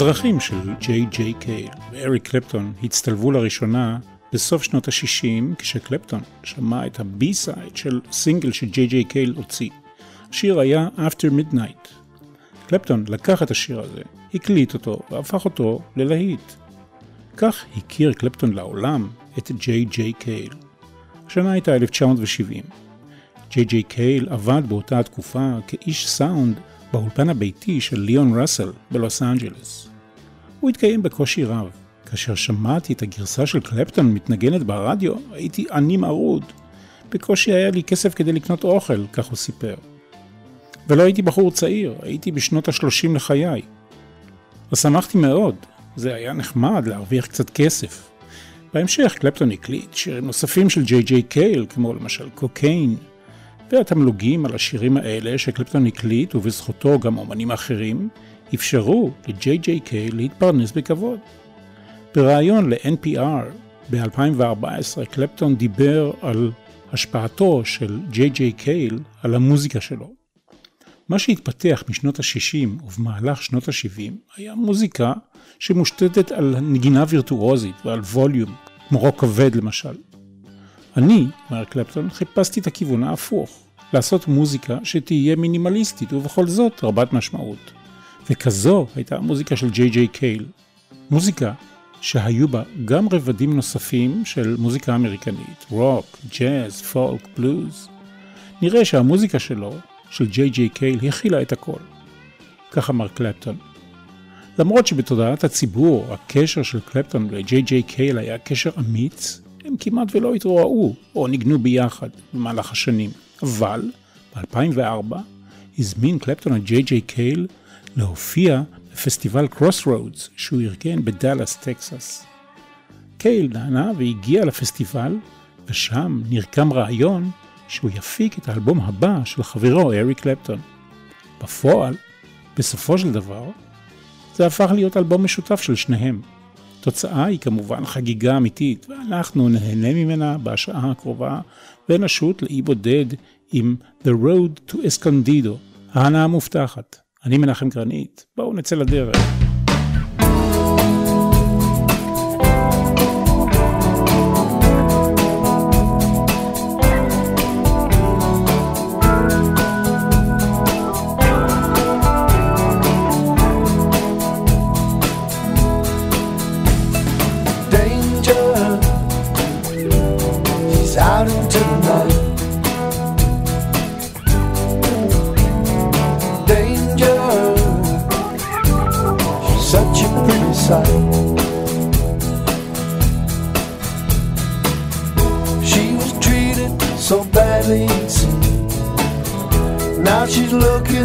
הדרכים של ג'יי ג'יי קייל ואריק קלפטון הצטלבו לראשונה בסוף שנות ה-60 כשקלפטון שמע את ה B-side של סינגל שג'יי ג'יי קייל הוציא. השיר היה After Midnight. קלפטון לקח את השיר הזה, הקליט אותו והפך אותו ללהיט. כך הכיר קלפטון לעולם את ג'יי ג'יי קייל. השנה הייתה 1970. ג'יי ג'יי קייל עבד באותה התקופה כאיש סאונד באולפן הביתי של ליאון ראסל בלוס אנג'לס. הוא התקיים בקושי רב. כאשר שמעתי את הגרסה של קלפטון מתנגנת ברדיו, הייתי עני מרוד. בקושי היה לי כסף כדי לקנות אוכל, כך הוא סיפר. ולא הייתי בחור צעיר, הייתי בשנות ה-30 לחיי. ושמחתי מאוד, זה היה נחמד להרוויח קצת כסף. בהמשך קלפטון הקליט שירים נוספים של ג'יי ג'יי קייל, כמו למשל קוקיין, והתמלוגים על השירים האלה שקלפטון הקליט ובזכותו גם אומנים אחרים, אפשרו ל-JJK להתפרנס בכבוד. בריאיון ל-NPR ב-2014 קלפטון דיבר על השפעתו של קייל על המוזיקה שלו. מה שהתפתח משנות ה-60 ובמהלך שנות ה-70 היה מוזיקה שמושתתת על נגינה וירטואוזית ועל ווליום, כמו רוק כבד למשל. אני, אומר קלפטון, חיפשתי את הכיוון ההפוך, לעשות מוזיקה שתהיה מינימליסטית ובכל זאת רבת משמעות. וכזו הייתה המוזיקה של ג'יי ג'יי קייל. מוזיקה שהיו בה גם רבדים נוספים של מוזיקה אמריקנית, רוק, ג'אז, פולק, בלוז. נראה שהמוזיקה שלו, של ג'יי ג'יי קייל, הכילה את הכל. כך אמר קלפטון. למרות שבתודעת הציבור הקשר של קלפטון וג'יי ג'יי קייל היה קשר אמיץ, הם כמעט ולא התרועעו או ניגנו ביחד במהלך השנים. אבל ב-2004 הזמין קלפטון את ג'יי ג'יי קייל להופיע בפסטיבל Crossroads שהוא ארגן בדאלאס, טקסס. קייל נענה והגיע לפסטיבל, ושם נרקם רעיון שהוא יפיק את האלבום הבא של חברו אריק קלפטון. בפועל, בסופו של דבר, זה הפך להיות אלבום משותף של שניהם. התוצאה היא כמובן חגיגה אמיתית, ואנחנו נהנה ממנה בשעה הקרובה ונשוט לאי בודד עם The Road to Escondido, ההנאה המובטחת. אני מנחם גרנית, בואו נצא לדרך. looking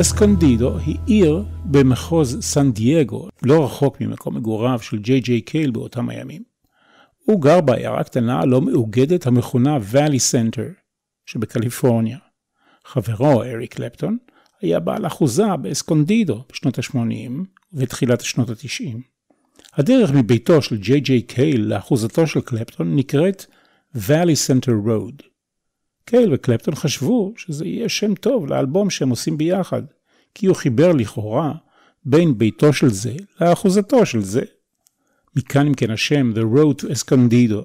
אסקונדידו היא עיר במחוז סן דייגו, לא רחוק ממקום מגוריו של ג'יי ג'יי קייל באותם הימים. הוא גר בעיירה קטנה לא מאוגדת המכונה ואלי סנטר שבקליפורניה. חברו, אריק קלפטון, היה בעל אחוזה באסקונדידו בשנות ה-80 ובתחילת שנות ה-90. הדרך מביתו של ג'יי ג'יי קייל לאחוזתו של קלפטון נקראת Valley Center Road. קייל וקלפטון חשבו שזה יהיה שם טוב לאלבום שהם עושים ביחד, כי הוא חיבר לכאורה בין ביתו של זה לאחוזתו של זה. מכאן אם כן השם The Road to Escondido.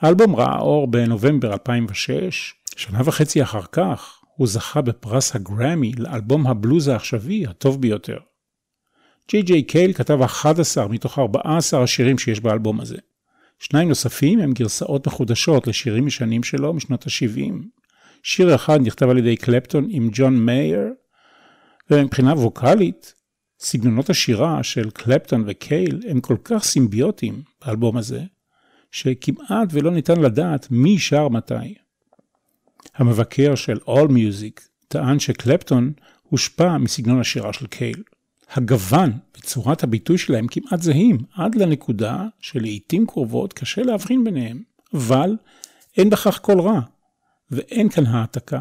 האלבום ראה אור בנובמבר 2006, שנה וחצי אחר כך הוא זכה בפרס הגרמי לאלבום הבלוז העכשווי הטוב ביותר. ג'יי ג'יי קייל כתב 11 מתוך 14 השירים שיש באלבום הזה. שניים נוספים הם גרסאות מחודשות לשירים ישנים שלו משנות ה-70. שיר אחד נכתב על ידי קלפטון עם ג'ון מאייר, ומבחינה ווקאלית, סגנונות השירה של קלפטון וקייל הם כל כך סימביוטיים באלבום הזה, שכמעט ולא ניתן לדעת מי שר מתי. המבקר של All Music טען שקלפטון הושפע מסגנון השירה של קייל. הגוון וצורת הביטוי שלהם כמעט זהים, עד לנקודה שלעיתים קרובות קשה להבחין ביניהם, אבל אין בכך כל רע, ואין כאן העתקה.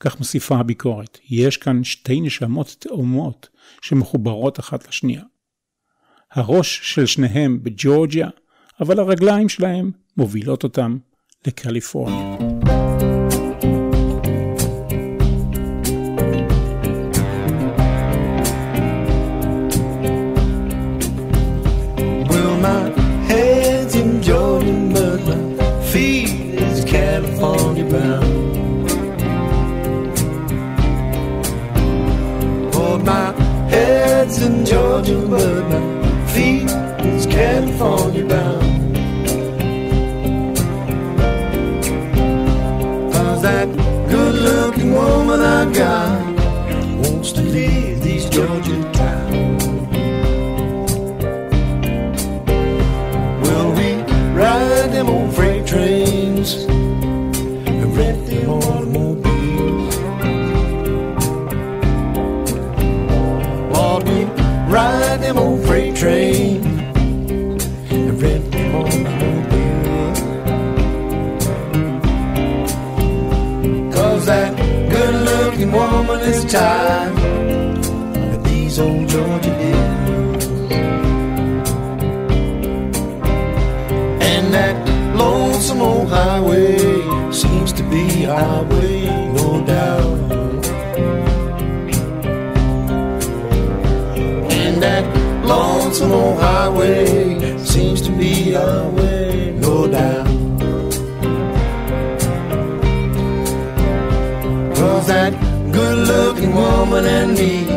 כך מוסיפה הביקורת, יש כאן שתי נשמות תאומות שמחוברות אחת לשנייה. הראש של שניהם בג'ורג'יה, אבל הרגליים שלהם מובילות אותם לקליפורניה. It's California bound. Is tired these old Georgia hills. And that lonesome old highway seems to be our way, no doubt. And that lonesome old highway seems to be our way, woman and me,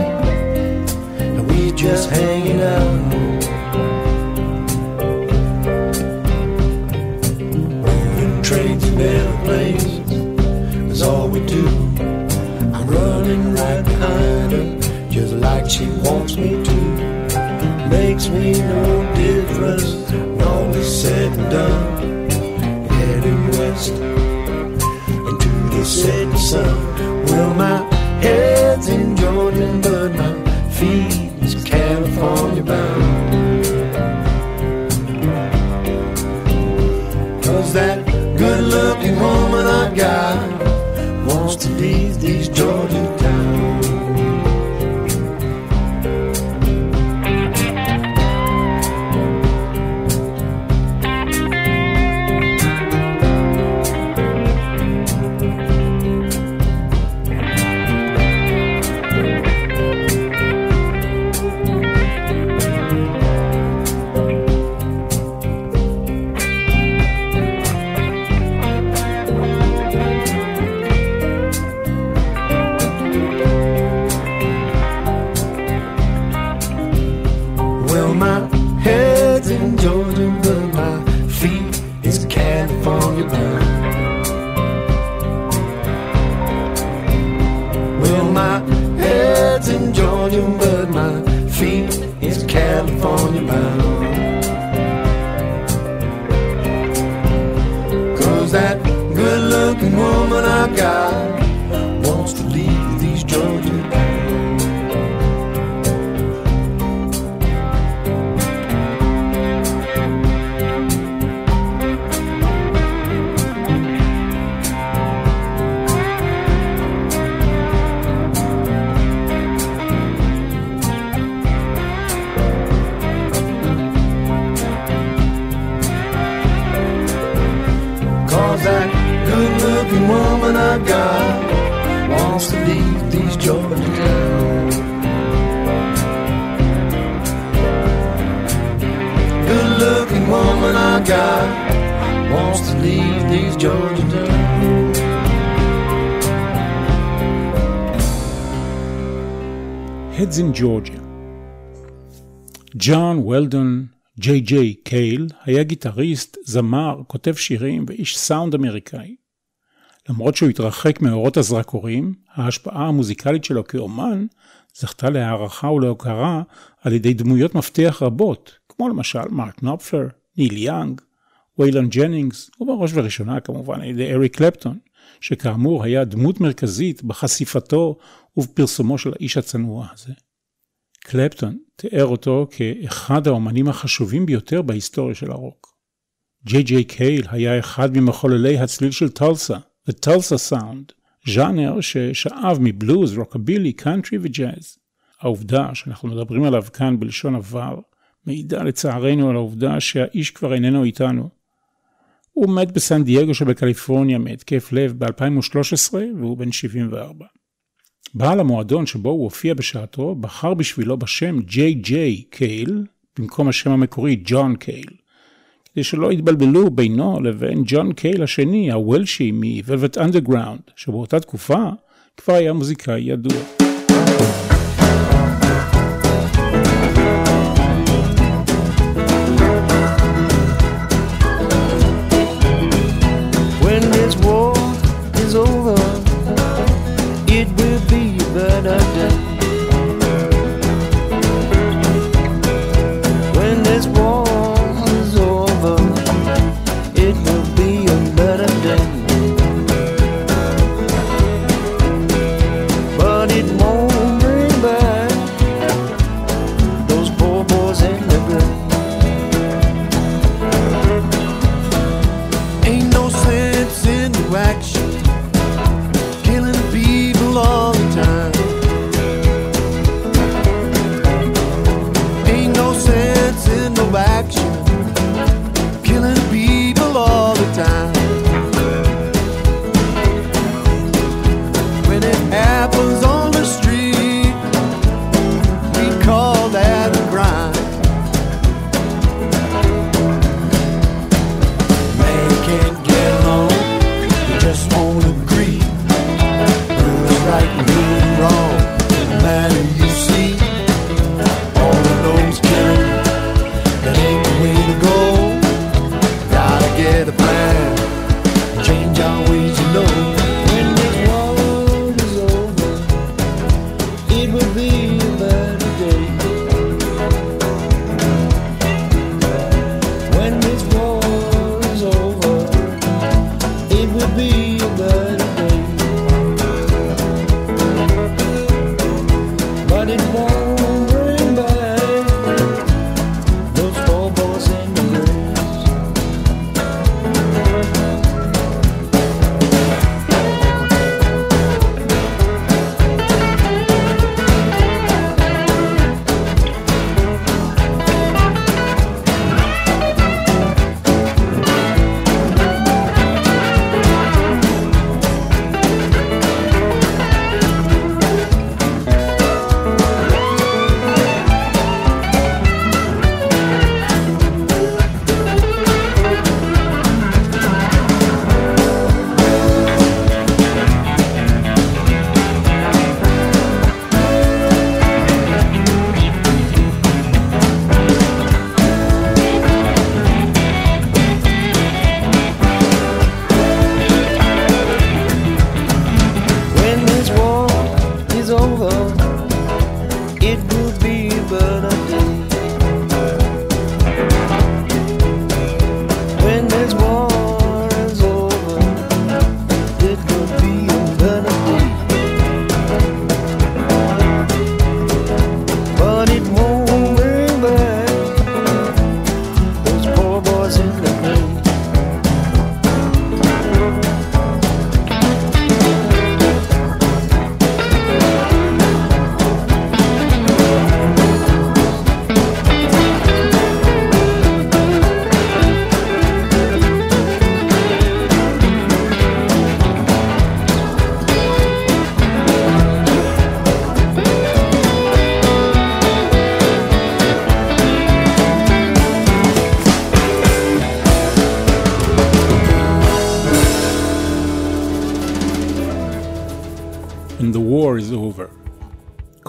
and we just hanging out. Moving trains and airplanes is all we do. I'm running right behind her, just like she wants me to. Makes me no difference when all is said and done. Heading west into the setting sun. That good looking Heads in Georgia. ג'ון וולדון ג'יי ג'יי קייל היה גיטריסט, זמר, כותב שירים ואיש סאונד אמריקאי. למרות שהוא התרחק מאורות הזרקורים, ההשפעה המוזיקלית שלו כאומן זכתה להערכה ולהוקרה על ידי דמויות מפתח רבות, כמו למשל מרק נופלר, ניל יאנג, ויילון ג'נינגס, ובראש ובראשונה כמובן על ידי אריק קלפטון, שכאמור היה דמות מרכזית בחשיפתו ובפרסומו של האיש הצנוע הזה. קלפטון תיאר אותו כאחד האומנים החשובים ביותר בהיסטוריה של הרוק. ג'יי ג'יי קייל היה אחד ממחוללי הצליל של טולסה, The Tulsa Sound, ז'אנר ששאב מבלוז, רוקבילי, קאנטרי וג'אז. העובדה שאנחנו מדברים עליו כאן בלשון עבר, מעידה לצערנו על העובדה שהאיש כבר איננו איתנו. הוא מת בסן דייגו שבקליפורניה מהתקף לב ב-2013 והוא בן 74. בעל המועדון שבו הוא הופיע בשעתו בחר בשבילו בשם ג'יי ג'יי קייל במקום השם המקורי ג'ון קייל. כדי שלא יתבלבלו בינו לבין ג'ון קייל השני, הוולשי מ-Velvet Underground, שבאותה תקופה כבר היה מוזיקאי ידוע.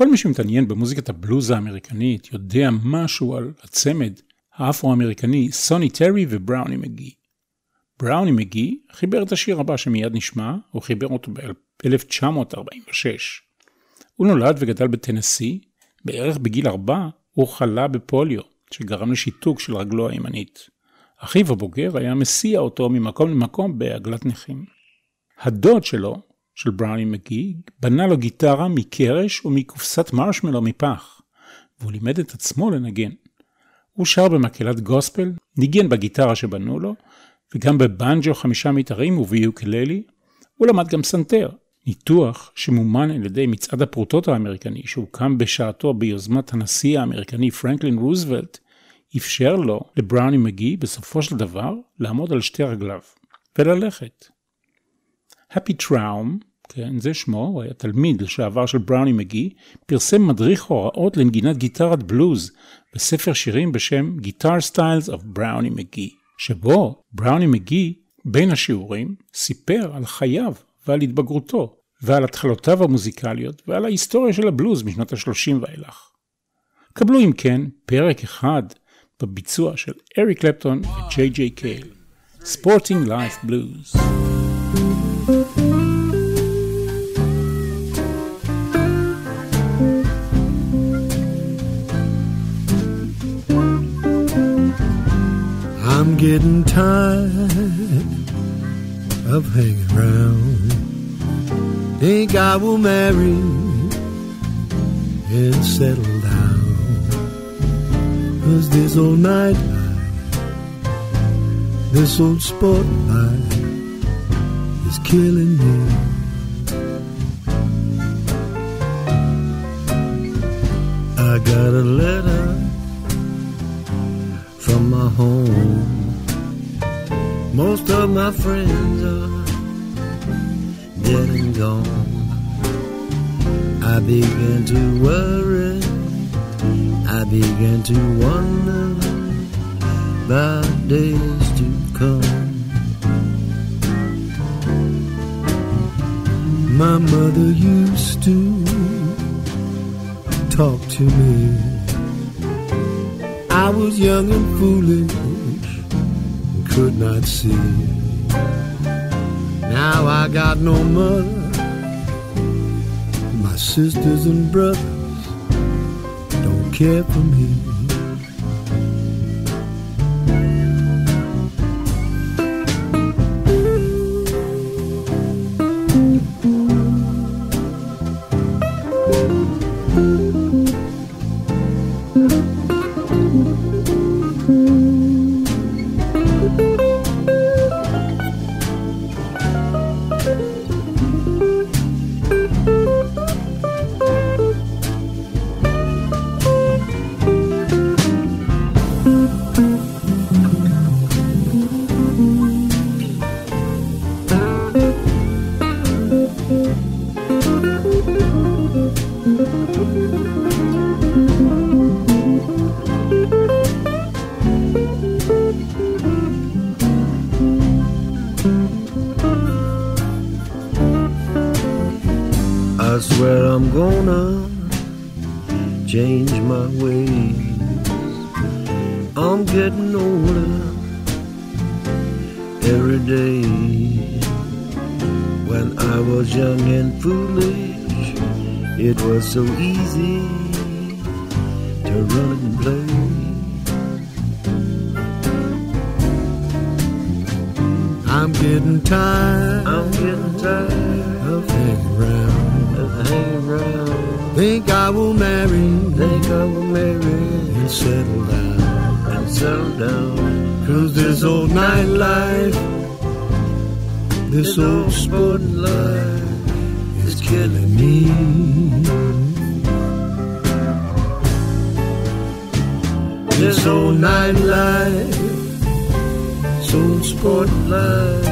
כל מי שמתעניין במוזיקת הבלוז האמריקנית יודע משהו על הצמד האפרו-אמריקני סוני טרי ובראוני מגי. בראוני מגי חיבר את השיר הבא שמיד נשמע, הוא חיבר אותו ב-1946. הוא נולד וגדל בטנסי, בערך בגיל ארבע הוא חלה בפוליו, שגרם לשיתוק של רגלו הימנית. אחיו הבוגר היה מסיע אותו ממקום למקום בעגלת נכים. הדוד שלו, של בראוני מגי, בנה לו גיטרה מקרש ומקופסת מרשמלו מפח, והוא לימד את עצמו לנגן. הוא שר במקהלת גוספל, ניגן בגיטרה שבנו לו, וגם בבנג'ו חמישה מיתרים וביוקללי, הוא למד גם פסנתר, ניתוח שמומן על ידי מצעד הפרוטות האמריקני שהוקם בשעתו ביוזמת הנשיא האמריקני פרנקלין רוזוולט, אפשר לו, לבראוני מגי, בסופו של דבר, לעמוד על שתי רגליו, וללכת. הפי טראום, כן, זה שמו, הוא היה תלמיד לשעבר של בראוני מגי, פרסם מדריך הוראות לנגינת גיטרת בלוז בספר שירים בשם Guitar Styles of בראוני מגי, שבו בראוני מגי, בין השיעורים, סיפר על חייו ועל התבגרותו, ועל התחלותיו המוזיקליות ועל ההיסטוריה של הבלוז משנות ה-30 ואילך. קבלו אם כן פרק אחד בביצוע של אריק קלפטון וג'יי ג'יי קייל, Sporting Life Blues. I'm getting tired of hanging around. Think I will marry and settle down. Cause this old night this old sport life is killing me. I got a letter from my home. Most of my friends are dead and gone. I began to worry. I began to wonder about days to come. my mother used to talk to me. I was young and foolish, and could not see. Now I got no mother, my sisters and brothers don't care for me. Easy to run and play. I'm getting tired. I'm getting tired of hanging around. Of hanging around. Think I will marry. Think I will marry and settle down. And settle down. Cause this old nightlife, this old sporting life is killing me. This old nightlife, this old sport life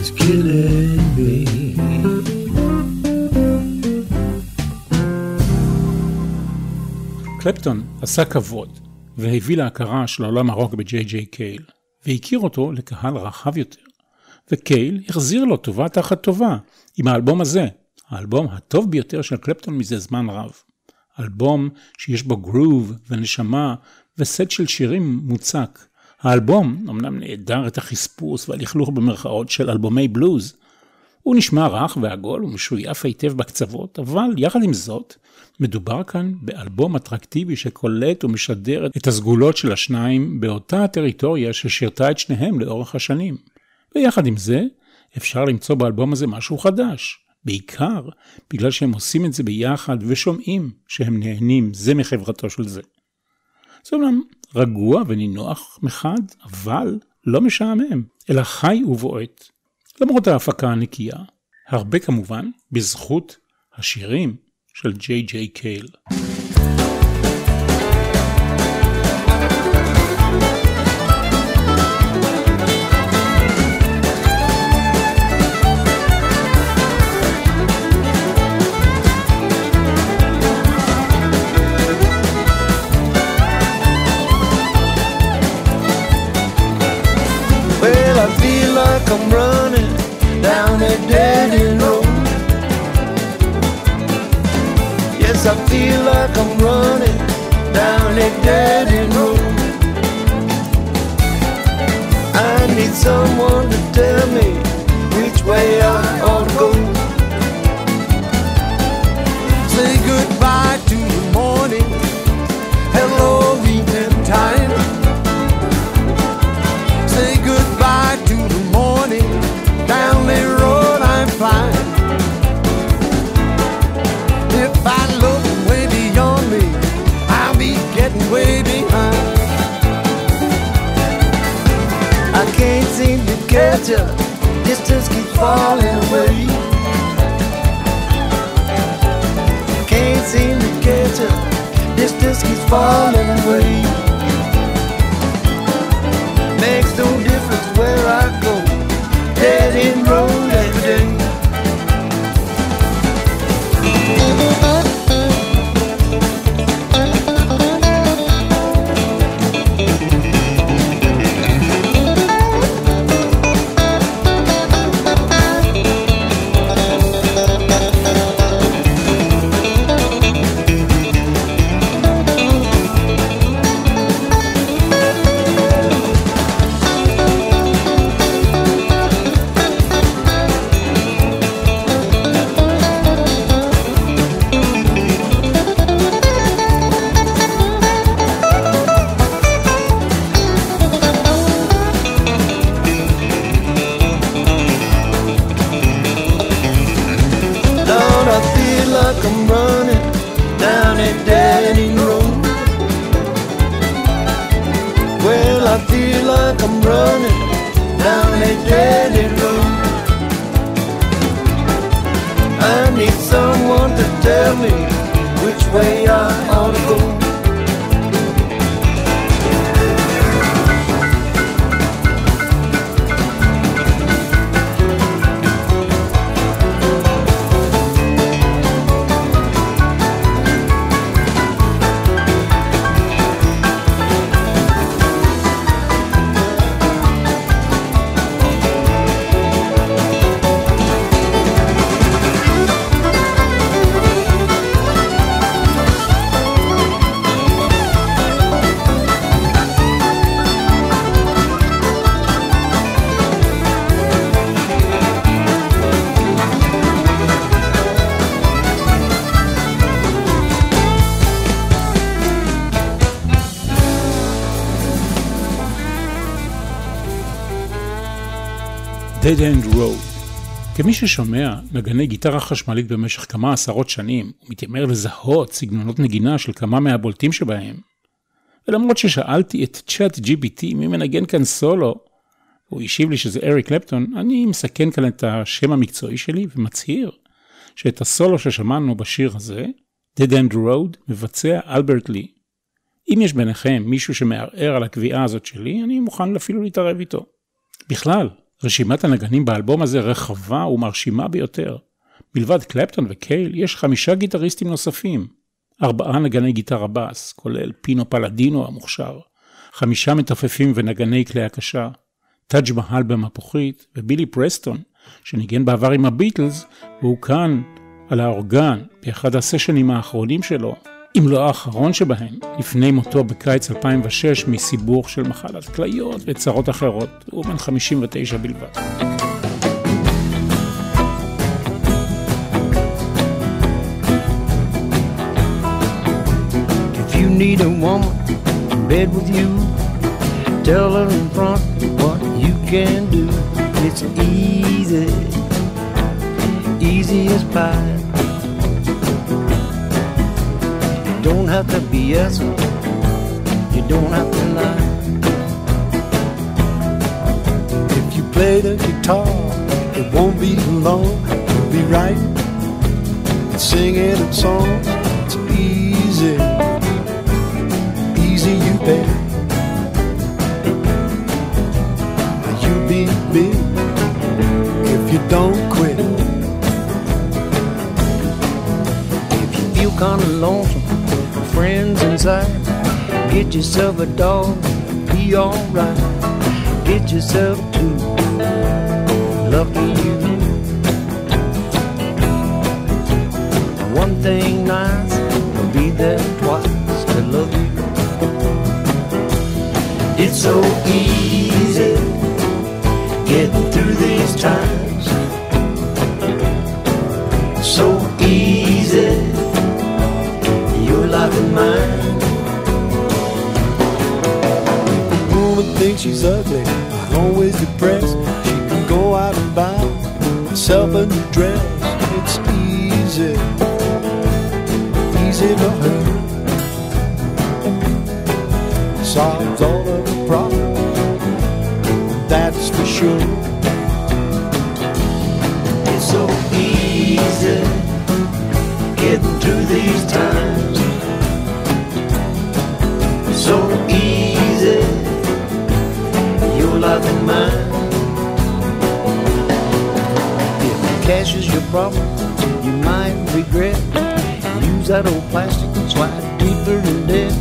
is killing me. קלפטון עשה כבוד והביא להכרה של עולם הרוק בג'יי ג'יי קייל, והכיר אותו לקהל רחב יותר. וקייל החזיר לו טובה תחת טובה עם האלבום הזה, האלבום הטוב ביותר של קלפטון מזה זמן רב. אלבום שיש בו גרוב ונשמה וסט של שירים מוצק. האלבום אמנם נעדר את החספוס והלכלוך במרכאות של אלבומי בלוז. הוא נשמע רך ועגול ומשויף היטב בקצוות, אבל יחד עם זאת, מדובר כאן באלבום אטרקטיבי שקולט ומשדר את הסגולות של השניים באותה הטריטוריה ששירתה את שניהם לאורך השנים. ויחד עם זה, אפשר למצוא באלבום הזה משהו חדש. בעיקר בגלל שהם עושים את זה ביחד ושומעים שהם נהנים זה מחברתו של זה. זה אומנם רגוע ונינוח מחד, אבל לא משעמם, אלא חי ובועט. למרות ההפקה הנקייה, הרבה כמובן בזכות השירים של ג'יי ג'יי קייל. Someone to tell me which way I to distance keeps falling away. Can't seem to catch up, distance keeps falling away. Makes no difference where I go dead end road Dead End Road. כמי ששומע נגני גיטרה חשמלית במשך כמה עשרות שנים, ומתיימר לזהות סגנונות נגינה של כמה מהבולטים שבהם, ולמרות ששאלתי את צ'אט GBT מי מנגן כאן סולו, הוא השיב לי שזה אריק קלפטון, אני מסכן כאן את השם המקצועי שלי ומצהיר שאת הסולו ששמענו בשיר הזה, Dead End Road, מבצע אלברט לי. אם יש ביניכם מישהו שמערער על הקביעה הזאת שלי, אני מוכן אפילו להתערב איתו. בכלל, רשימת הנגנים באלבום הזה רחבה ומרשימה ביותר. מלבד קלפטון וקייל, יש חמישה גיטריסטים נוספים. ארבעה נגני גיטרה בס, כולל פינו פלדינו המוכשר, חמישה מתופפים ונגני כלי הקשה, טאג' מהל במפוחית, ובילי פרסטון, שניגן בעבר עם הביטלס, והוא כאן, על האורגן, באחד הסשנים האחרונים שלו, אם לא האחרון שבהם, לפני מותו בקיץ 2006 מסיבוך של מחלת כליות וצרות אחרות, הוא בן 59 בלבד. You need a woman in bed with you, tell her in front what you can do. It's easy, easy as pie. Have to BS. You don't have to lie. If you play the guitar, it won't be long. You'll be writing and singing a song. It's easy, easy you bet. You'll be big if you don't quit. If you feel kinda lonesome friends inside. Get yourself a dog, be alright. Get yourself two, lucky you. One thing nice, will be there twice to love you. It's so easy getting through these times. She's ugly, I'm always depressed. She can go out and buy herself a new dress. It's easy, easy for her. Solves all of the problems, that's for sure. It's so easy getting through these times. Cash is your problem, you might regret. Use that old plastic and slide deeper in debt.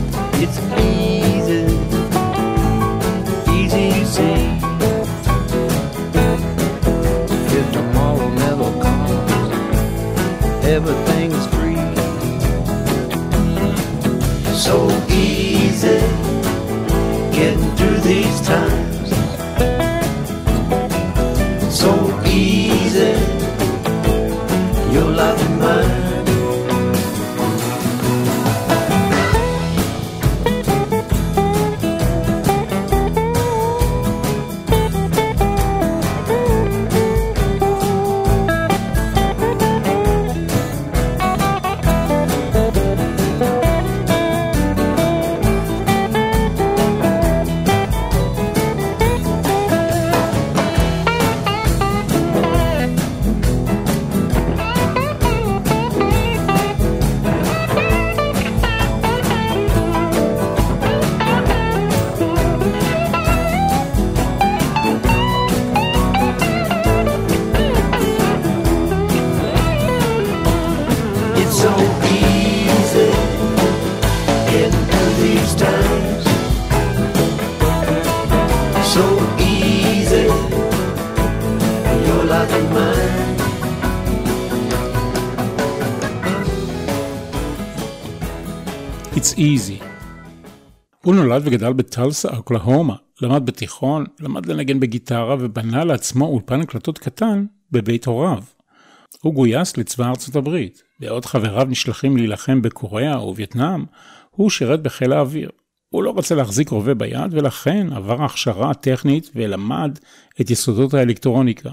It's easy, easy you see. If tomorrow never comes, everything is free. So easy getting through these times. נולד וגדל בטלסה, אוקלהומה, למד בתיכון, למד לנגן בגיטרה ובנה לעצמו אולפן הקלטות קטן בבית הוריו. הוא גויס לצבא ארצות הברית, בעוד חבריו נשלחים להילחם בקוריאה ובווייטנאם, הוא שירת בחיל האוויר. הוא לא רוצה להחזיק רובה ביד ולכן עבר הכשרה טכנית ולמד את יסודות האלקטרוניקה.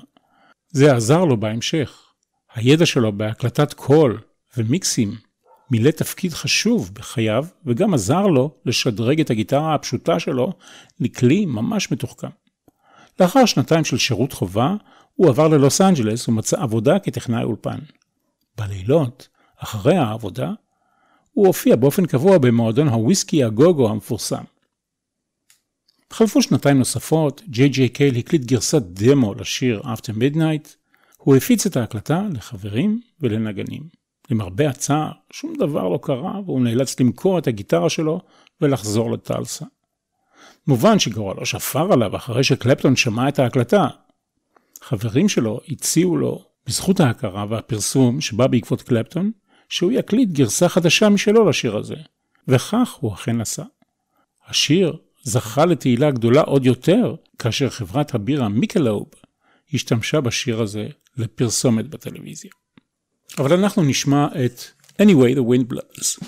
זה עזר לו בהמשך. הידע שלו בהקלטת קול ומיקסים מילא תפקיד חשוב בחייו וגם עזר לו לשדרג את הגיטרה הפשוטה שלו לכלי ממש מתוחכם. לאחר שנתיים של שירות חובה, הוא עבר ללוס אנג'לס ומצא עבודה כטכנאי אולפן. בלילות, אחרי העבודה, הוא הופיע באופן קבוע במועדון הוויסקי הגוגו המפורסם. חלפו שנתיים נוספות, ג'יי ג'יי קייל הקליט גרסת דמו לשיר After Midnight, הוא הפיץ את ההקלטה לחברים ולנגנים. למרבה הצער, שום דבר לא קרה והוא נאלץ למכור את הגיטרה שלו ולחזור לטלסה. מובן שגורלו שפר עליו אחרי שקלפטון שמע את ההקלטה. חברים שלו הציעו לו, בזכות ההכרה והפרסום שבא בעקבות קלפטון, שהוא יקליט גרסה חדשה משלו לשיר הזה, וכך הוא אכן עשה. השיר זכה לתהילה גדולה עוד יותר כאשר חברת הבירה מיקלוב השתמשה בשיר הזה לפרסומת בטלוויזיה. אבל אנחנו נשמע את Anyway the Wind Blows.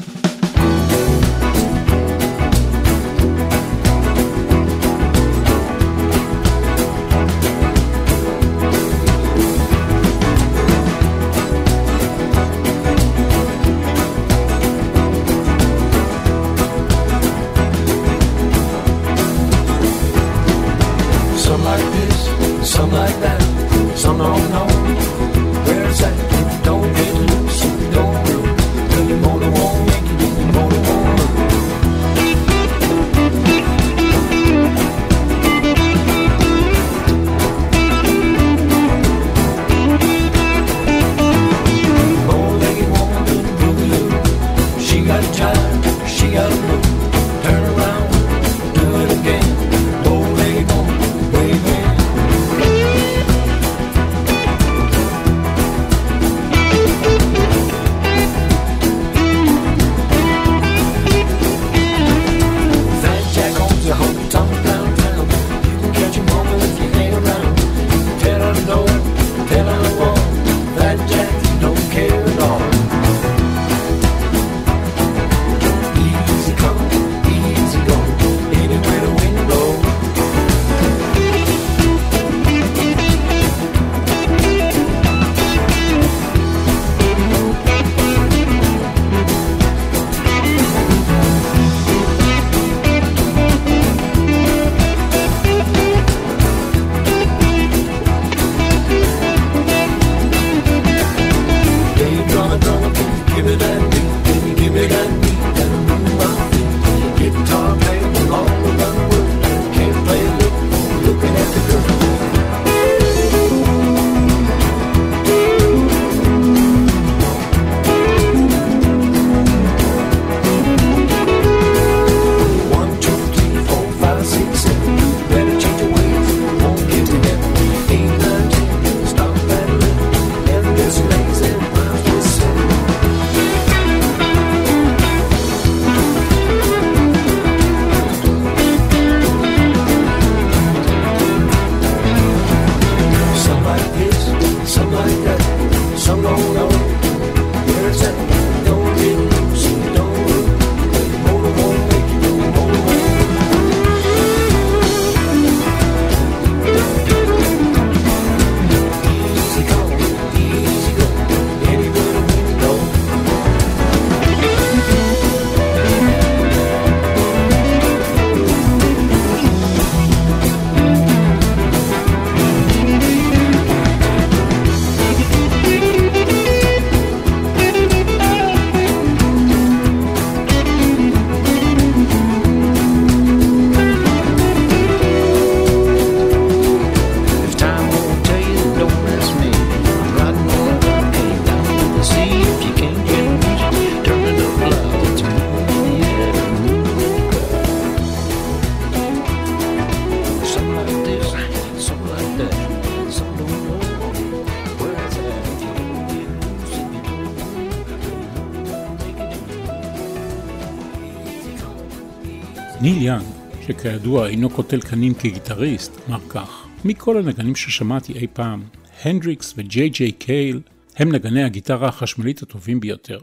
שכידוע אינו קוטל קנים כגיטריסט, אמר כך: מכל הנגנים ששמעתי אי פעם, הנדריקס וג'יי ג'יי קייל הם נגני הגיטרה החשמלית הטובים ביותר.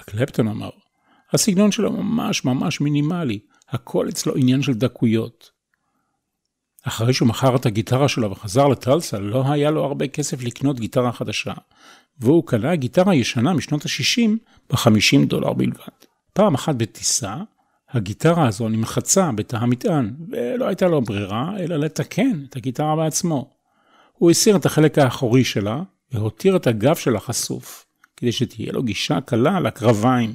וקלפטון אמר, הסגנון שלו ממש ממש מינימלי, הכל אצלו עניין של דקויות. אחרי שהוא מכר את הגיטרה שלו וחזר לטלסה, לא היה לו הרבה כסף לקנות גיטרה חדשה, והוא קנה גיטרה ישנה משנות ה-60 ב-50 דולר בלבד. פעם אחת בטיסה, הגיטרה הזו נמחצה בתא המטען, ולא הייתה לו ברירה אלא לתקן את הגיטרה בעצמו. הוא הסיר את החלק האחורי שלה, והותיר את הגב שלה חשוף, כדי שתהיה לו גישה קלה לקרביים.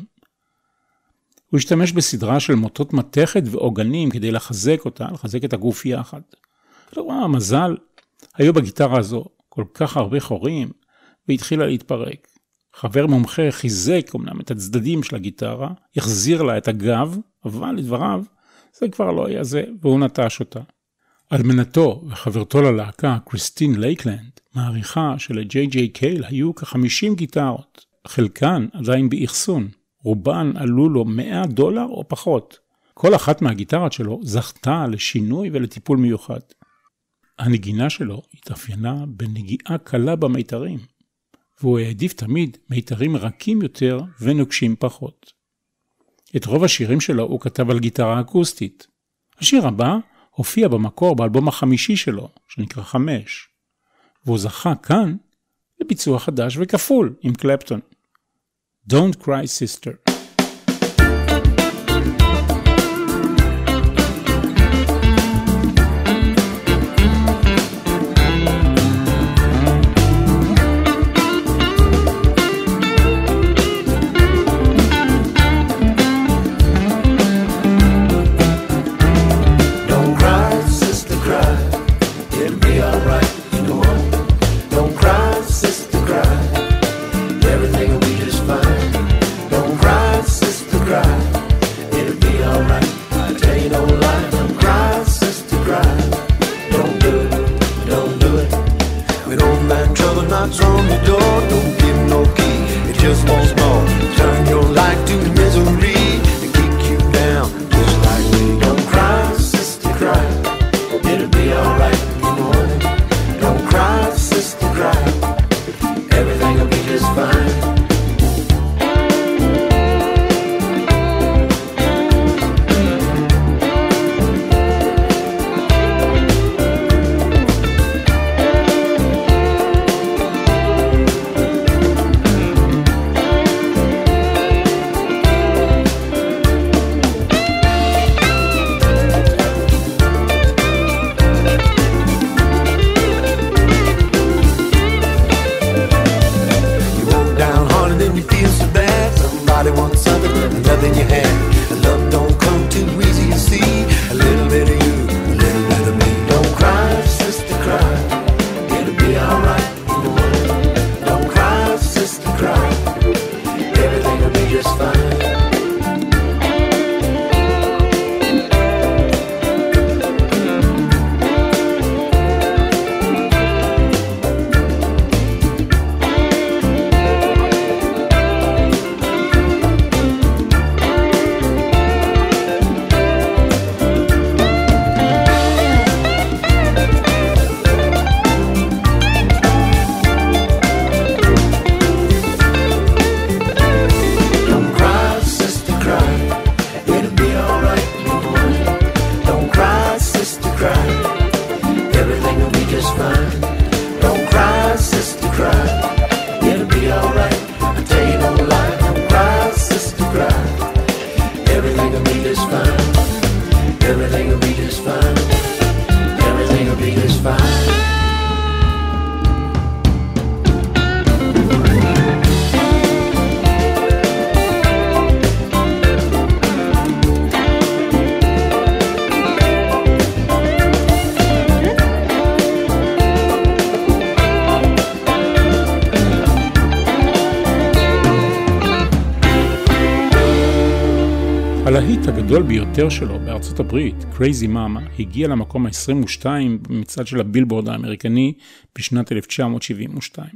הוא השתמש בסדרה של מוטות מתכת ועוגנים כדי לחזק אותה, לחזק את הגוף יחד. לא רע מזל, היו בגיטרה הזו כל כך הרבה חורים, והתחילה להתפרק. חבר מומחה חיזק אמנם את הצדדים של הגיטרה, החזיר לה את הגב, אבל לדבריו, זה כבר לא היה זה, והוא נטש אותה. אלמנתו וחברתו ללהקה, קריסטין לייקלנד, מעריכה שלג'יי ג'יי קייל היו כ-50 גיטרות, חלקן עדיין באחסון, רובן עלו לו 100 דולר או פחות. כל אחת מהגיטרות שלו זכתה לשינוי ולטיפול מיוחד. הנגינה שלו התאפיינה בנגיעה קלה במיתרים, והוא העדיף תמיד מיתרים רכים יותר ונוקשים פחות. את רוב השירים שלו הוא כתב על גיטרה אקוסטית. השיר הבא הופיע במקור באלבום החמישי שלו, שנקרא חמש, והוא זכה כאן לביצוע חדש וכפול עם קלפטון. Don't Cry Sister. ביותר שלו בארצות הברית, Crazy Mama, הגיע למקום ה-22 במצעד של הבילבורד האמריקני בשנת 1972.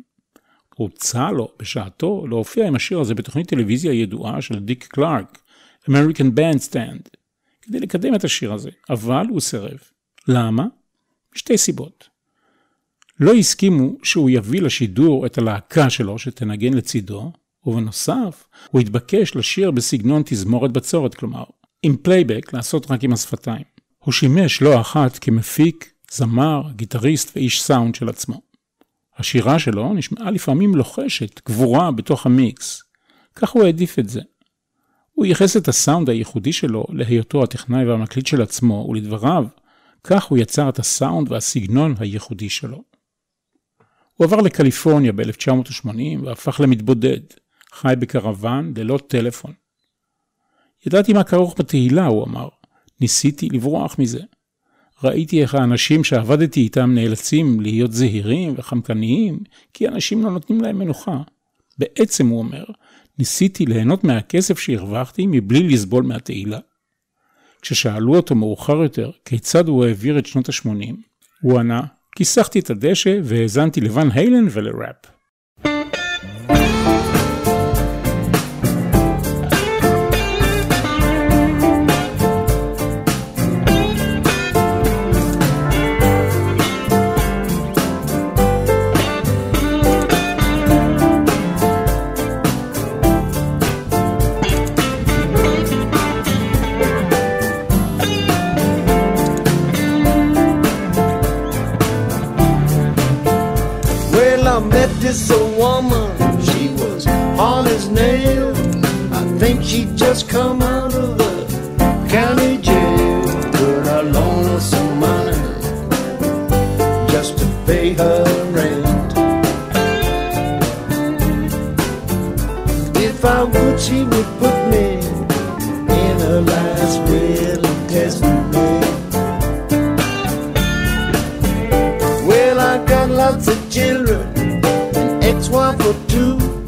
הוצע לו בשעתו להופיע עם השיר הזה בתוכנית טלוויזיה ידועה של דיק קלארק, American Bandstand, כדי לקדם את השיר הזה, אבל הוא סירב. למה? משתי סיבות. לא הסכימו שהוא יביא לשידור את הלהקה שלו שתנגן לצידו, ובנוסף, הוא התבקש לשיר בסגנון תזמורת בצורת, כלומר, עם פלייבק לעשות רק עם השפתיים. הוא שימש לא אחת כמפיק, זמר, גיטריסט ואיש סאונד של עצמו. השירה שלו נשמעה לפעמים לוחשת, קבורה בתוך המיקס. כך הוא העדיף את זה. הוא ייחס את הסאונד הייחודי שלו להיותו הטכנאי והמקליט של עצמו, ולדבריו, כך הוא יצר את הסאונד והסגנון הייחודי שלו. הוא עבר לקליפורניה ב-1980 והפך למתבודד, חי בקרוון ללא טלפון. ידעתי מה כרוך בתהילה, הוא אמר. ניסיתי לברוח מזה. ראיתי איך האנשים שעבדתי איתם נאלצים להיות זהירים וחמקניים, כי אנשים לא נותנים להם מנוחה. בעצם, הוא אומר, ניסיתי ליהנות מהכסף שהרווחתי מבלי לסבול מהתהילה. כששאלו אותו מאוחר יותר כיצד הוא העביר את שנות ה-80, הוא ענה, כיסחתי את הדשא והאזנתי לוואן היילן ולראפ. If I would, would put me in her last will and testament. Well, I got lots of children ex-wife or two.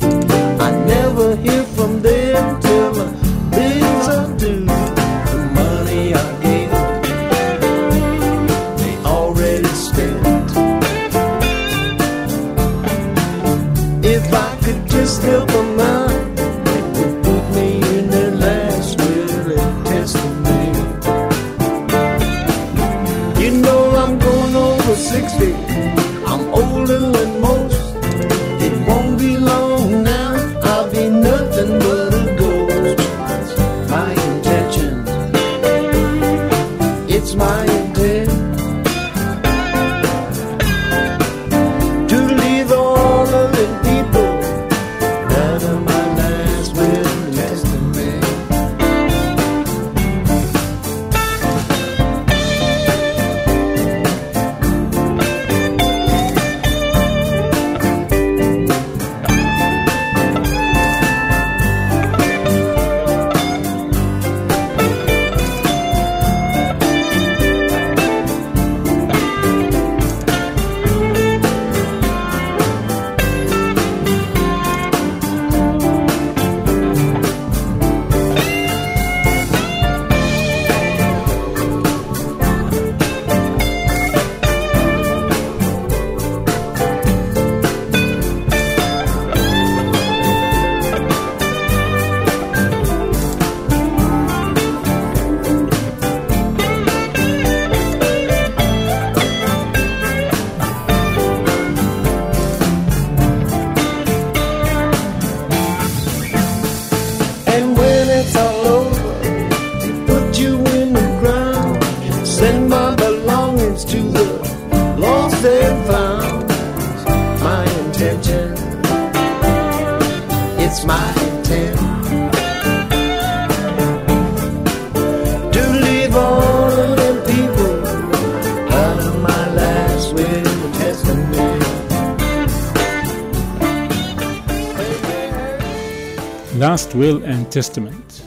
Will and Testament.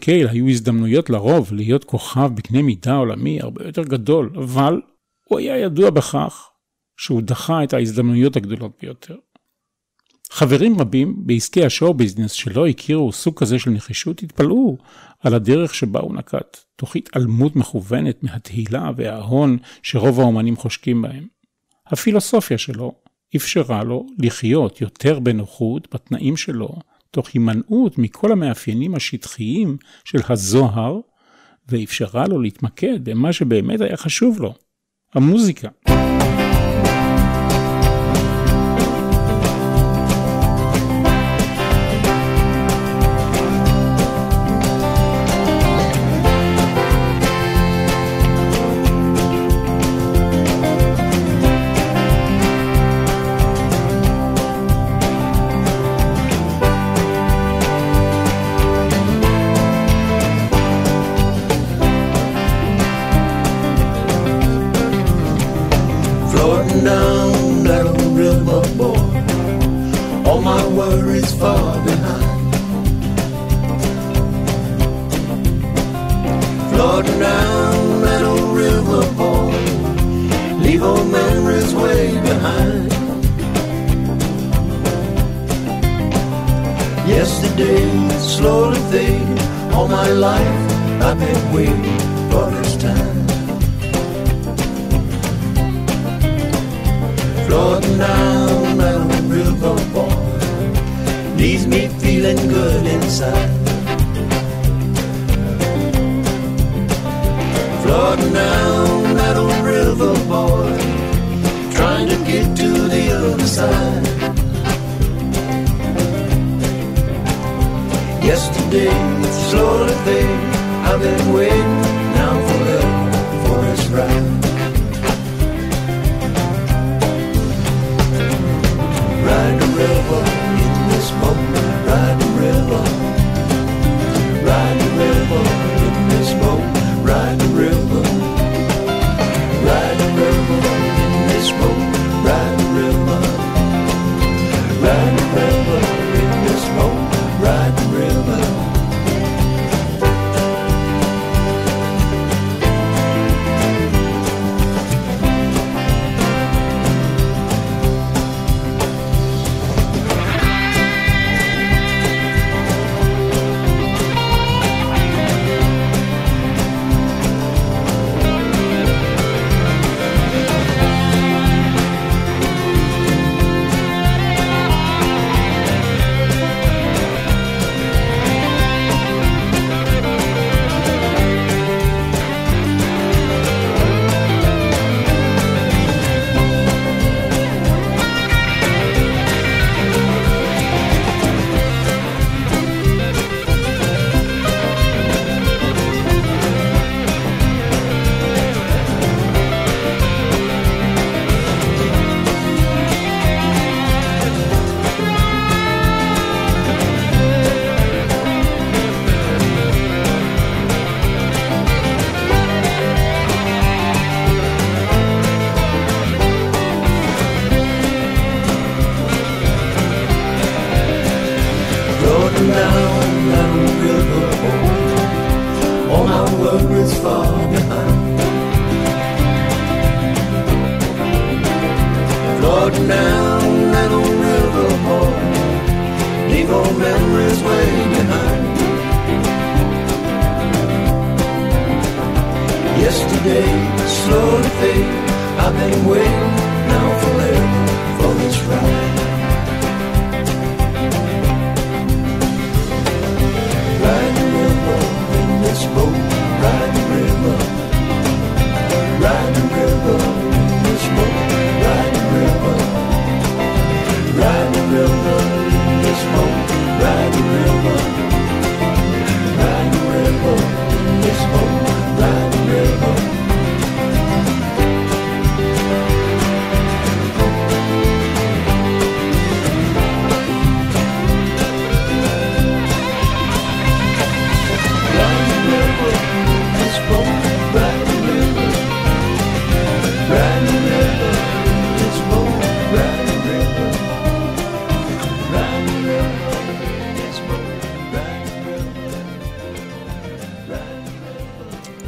קייל היו הזדמנויות לרוב להיות כוכב בקנה מידה עולמי הרבה יותר גדול, אבל הוא היה ידוע בכך שהוא דחה את ההזדמנויות הגדולות ביותר. חברים רבים בעסקי השואו ביזנס שלא הכירו סוג כזה של נחישות התפלאו על הדרך שבה הוא נקט, תוך התעלמות מכוונת מהתהילה וההון שרוב האומנים חושקים בהם. הפילוסופיה שלו אפשרה לו לחיות יותר בנוחות בתנאים שלו, תוך הימנעות מכל המאפיינים השטחיים של הזוהר ואפשרה לו להתמקד במה שבאמת היה חשוב לו, המוזיקה. days slowly fade. All my life I've been waiting for this time. Floating down a riverboard leaves me feeling good inside. Floating down that old river boy, trying to get to the other side. day, slowly fade. I've been waiting now forever for this ride.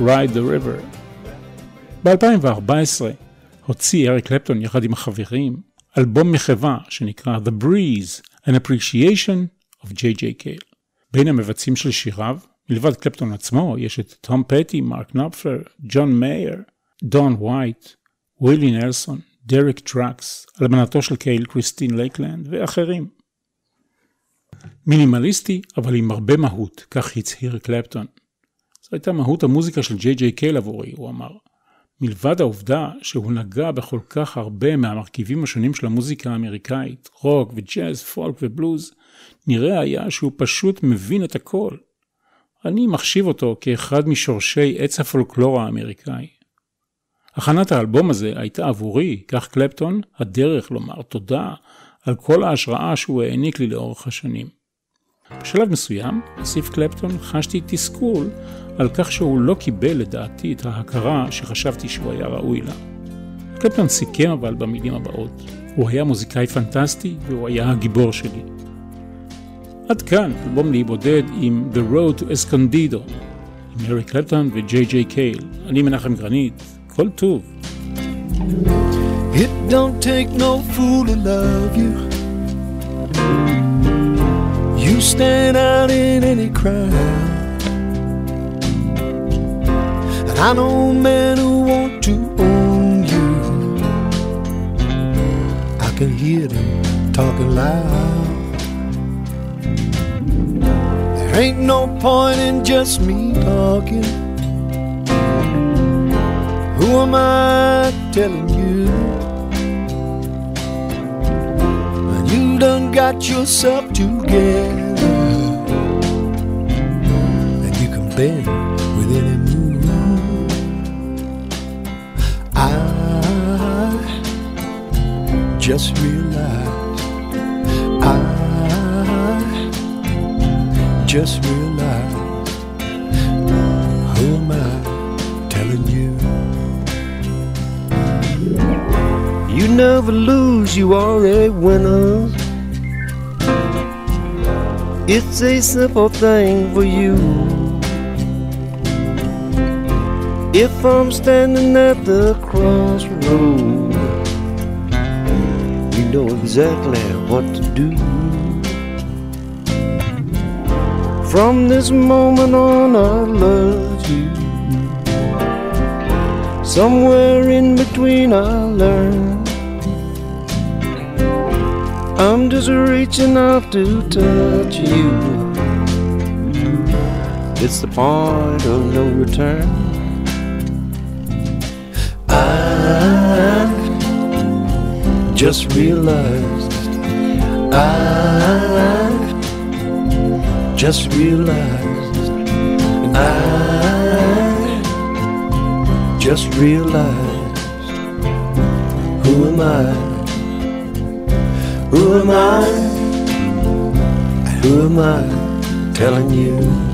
The River. ב-2014 הוציא אריק קלפטון יחד עם החברים אלבום מחווה שנקרא The Breeze, an Appreciation of J.J. Cale. בין המבצעים של שיריו, מלבד קלפטון עצמו, יש את תום פטי, מרק נופלר, ג'ון מאייר, דון וייט, ווילי נלסון, דריק טראקס, אלמנתו של קייל קריסטין לייקלנד ואחרים. מינימליסטי, אבל עם הרבה מהות, כך הצהיר קלפטון. זו הייתה מהות המוזיקה של ג'יי ג'יי קייל עבורי, הוא אמר. מלבד העובדה שהוא נגע בכל כך הרבה מהמרכיבים השונים של המוזיקה האמריקאית, רוק וג'אז, פולק ובלוז, נראה היה שהוא פשוט מבין את הכל. אני מחשיב אותו כאחד משורשי עץ הפולקלור האמריקאי. הכנת האלבום הזה הייתה עבורי, כך קלפטון, הדרך לומר תודה על כל ההשראה שהוא העניק לי לאורך השנים. בשלב מסוים, הוסיף קלפטון, חשתי תסכול על כך שהוא לא קיבל לדעתי את ההכרה שחשבתי שהוא היה ראוי לה. קלפטון סיכם אבל במילים הבאות, הוא היה מוזיקאי פנטסטי והוא היה הגיבור שלי. עד כאן אלבום לי בודד עם The Road to Escondido, עם ארי קלפטון וג'יי ג'יי קייל. אני מנחם גרנית, כל טוב. It don't take no fool to love you. You stand out in any crowd. I know men who want to own you. I can hear them talking loud. There ain't no point in just me talking. Who am I telling you? When you done got yourself together, and you can bend with any move. Just realized, I just realized, who am I telling you? You never lose, you are a winner. It's a simple thing for you. If I'm standing at the crossroad, you know exactly what to do. From this moment on, I love you. Somewhere in between, I learn. I'm just reaching out to touch you. It's the point of no return. Just realized. I just realized. I just realized. Who am I? Who am I? Who am I telling you